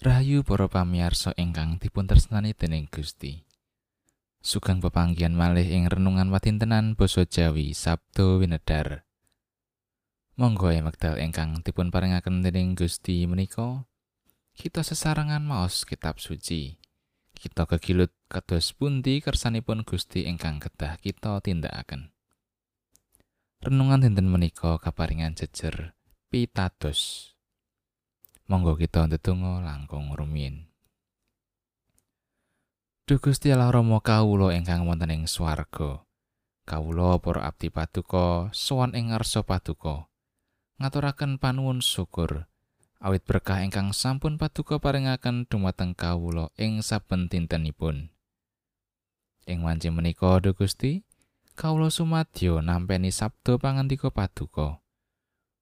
Rahayu para pamirsa ingkang dipun tresnani dening Gusti. Sugeng pepanggihan malih ing renungan watintenan basa Jawi Sabtu Winedar. Monggo wekdal ingkang dipun paringaken dening Gusti menika kita sesarengan maos kitab suci. Kita kegilut kados pundi kersanipun Gusti ingkang kedah kita tindakaken. Renungan dinten menika kaparingan jejer pitados. Monggo kita ndedonga langkung rumiyin. Duh Gusti Allah Rama kawula ingkang wonten ing swarga. Kawula para abdi paduka sowan ing ngarsa paduka. Ngaturaken panuwun syukur awit berkah ingkang sampun paduka paringaken dumateng kawula ing saben dintenipun. Ing wanci menika Duh Gusti, kawula sumadyo nampeni sabda pangandika paduka.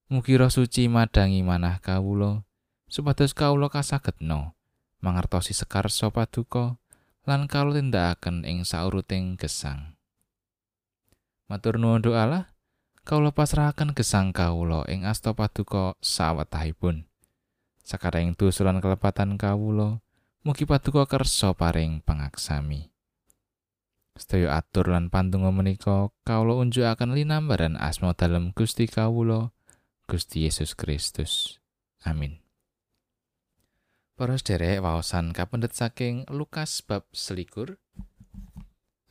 Mugi roh suci madangi manah kawula. Supados kawula kasagetna mangertosi sekar sapa duka lan kawula tindakaken ing sauruting gesang. Matur nuwun Allah, kawula pasrahaken gesang kawula ing asta paduka sawetahipun. Sakaraing dosa kelepatan kawula, mugi paduka kersa paring pangaksami. Sedaya atur lan pandonga menika kawula unjukaken linambaran asma dalem Gusti kawula, Gusti Yesus Kristus. Amin. Para sederek waosan kapendet saking Lukas bab selikur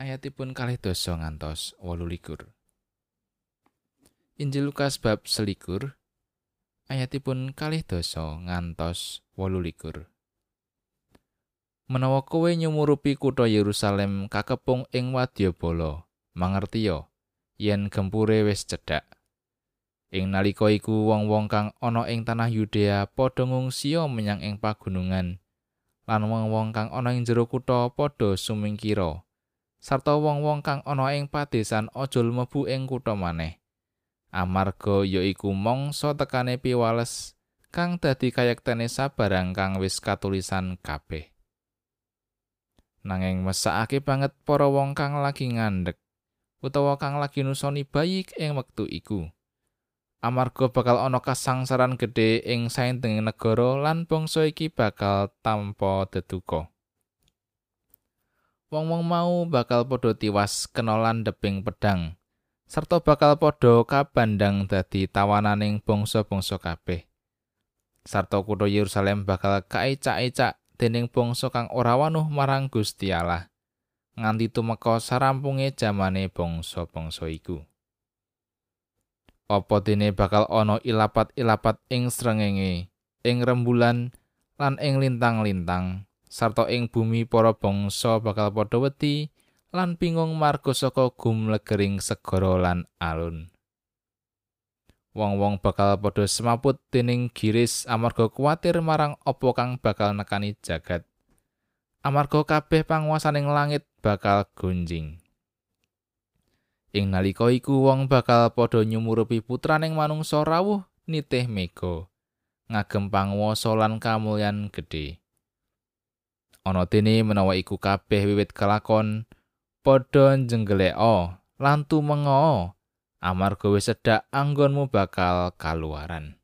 ayatipun kalih dosa ngantos wolu likur. Injil Lukas bab selikur ayatipun kalih dosa ngantos wolu likur. Menawa kowe nyumurupi kutha Yerusalem kakepung ing wadyabala, mangertiya yen gempure wis cedhak. Ing nalika iku wong-wong kang ana ing tanah Yudea padha ngungsiya menyang ing pagunungan. Lan wong-wong kang ana ing jero kutha padha sumingkira. Sarta wong-wong kang ana ing padesan aja mlebu ing kutha maneh. Amarga ya iku mangsa tekane piwales kang dadi kayektene sabarang kang wis katulisan kabeh. Nanging mesakake banget para wong kang lagi ngandhek utawa kang lagi nusoni bayi ing wektu iku amarga bakal ana kasangsaran gedhe ing saintenging negara lan bangsa iki bakal tampa deduka. Wong-wong mau bakal padha tiwas kenolan deping pedang, serta bakal padha kabandang dadi tawananing bangsa-bangsa kabeh. Sarta kutha Yerusalem bakal kaecak-ecak dening bangsa kang ora wanuh marang Gusti Allah. nganti tumeka sarampunge jamane bangsa-bangsa iku. Apa dene bakal ana ilapat-ilapat ing srengenge ing rembulan lan ing lintang-lintang sarta ing bumi para bangsa bakal padha wedi lan bingung marga saka gumlegering segara lan alun. Wong-wong bakal padha semaput dening giris amarga kuatir marang apa kang bakal nekani jagat. Amarga kabeh panguasaning langit bakal gunjing Ing nalika iku wong bakal padha nyumurupi putraning manungsa rawuh nitih mega ngagem panguwasa lan kamulyan gedhe. Ana dene menawa iku kabeh wiwit kelakon padha njenggeleka lan tumenga amarga wis sedhak anggonmu bakal kaluaran.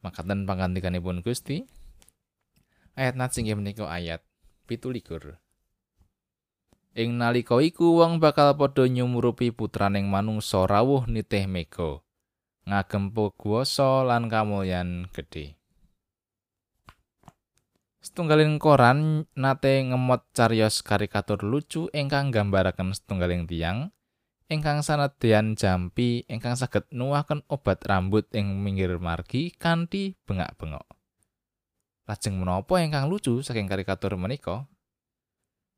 Makaten pangandikanipun Gusti. Ayat nat sing menika ayat 17. Ing nalika iku wong bakal padha nyumurupi putraning manungsa rawuh nitih mega ngagem kuwasa lan kamulyan gedhe. Setunggaling koran nate ngemot cariyos karikatur lucu ingkang nggambaraken setunggaling tiang ingkang sanadyan jampi ingkang saged nuwahaken obat rambut ing minggir margi kanthi bengak-bengok. Lajeng menapa ingkang lucu saking karikatur menika?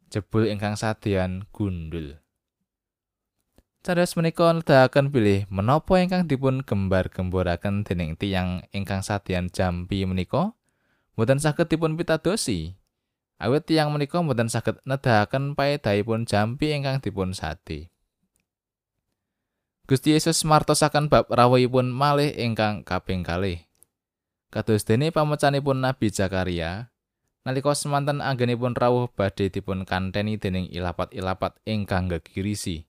Jebul ingkang sadean gundul. Cadas menika nedahaken bilih menapa ingkang dipun gembar-gemboraken dening tiyang ingkang sadean jampi menika mboten saged dipun pitadosi. Awit tiyang menika mboten saged nedahaken paedahipun jampi ingkang dipun sade. Gusti Yesus martosaken bab rawuhipun malih ingkang kaping kalih. Kados dene pamecanipun Nabi Zakaria, nalika semanten anggenipun rawuh badhe dipun kanteni dening ilapat-ilapat ingkang gegirisi.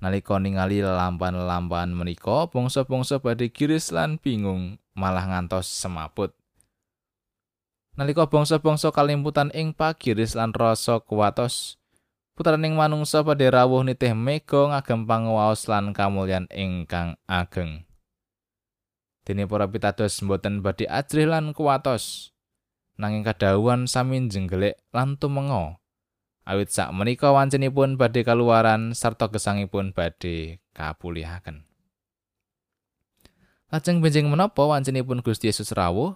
Nalika ningali lampan-lampan menika, bangsa-bangsa badhe giris lan bingung, malah ngantos semaput. Nalika bangsa-bangsa kalimputan ing pagiris lan rasa kuwatos, putraning manungsa padhe rawuh nitih mega ngagem panguwaos lan kamulyan ingkang ageng. Dene para pitados mboten badhe ajrih lan kuwatos, nanging kadhawuhan sami jenggelek lan tumenga. Awit sak menika wancinipun badhe kaluaran sarta gesangipun badhe kapulihaken. Lajeng benjing menapa wancinipun Gusti Yesus rawuh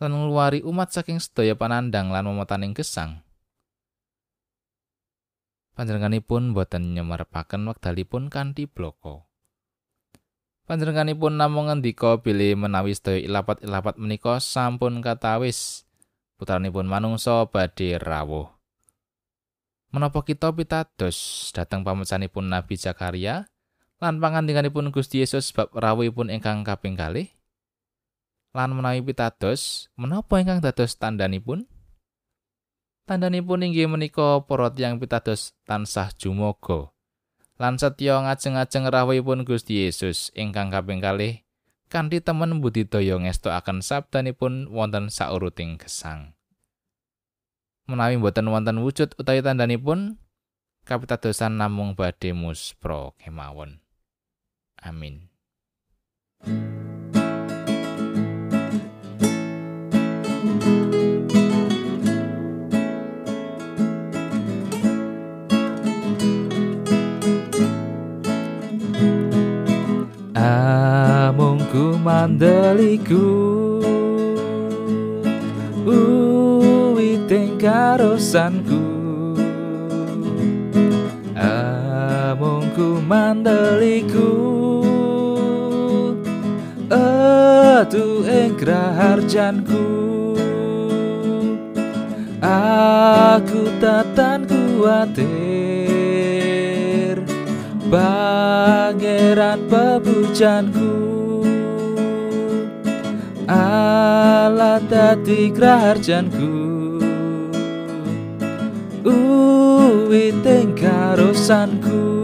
lan ngluwari umat saking sedaya panandang lan momotaning gesang. Panjenenganipun boten nyemerepaken wekdalipun kanthi bloko. Panjenenganipun namung ngendika bilih menawi sedaya ilapat-ilapat menika sampun katawis, putranipun manungsa badhe rawuh. Menapa kita pitados dhateng pamecanipun Nabi Zakaria lan pangandinganipun Gusti Yesus bab rawuhipun ingkang kaping kalih? lan menawi pitados menapa ingkang dados tandhanipun tandhanipun inggih menika para tiyang pitados tansah jumoga lan setya ngajeng-ajeng rawuhipun Gusti Yesus ingkang kaping kalih kanthi temen budidaya ngestoaken sabdanipun wonten sauruting gesang. Menawi boten wonten wujud utawi tandhanipun kapitadosan namung badhe muspra kemawon. Amin mandeliku Uwiting karosanku Amungku mandeliku. Atu ing harjanku Aku tatan kuatir. Pangeran pepujanku Allah tadi kerajaanku Uwi teng karosanku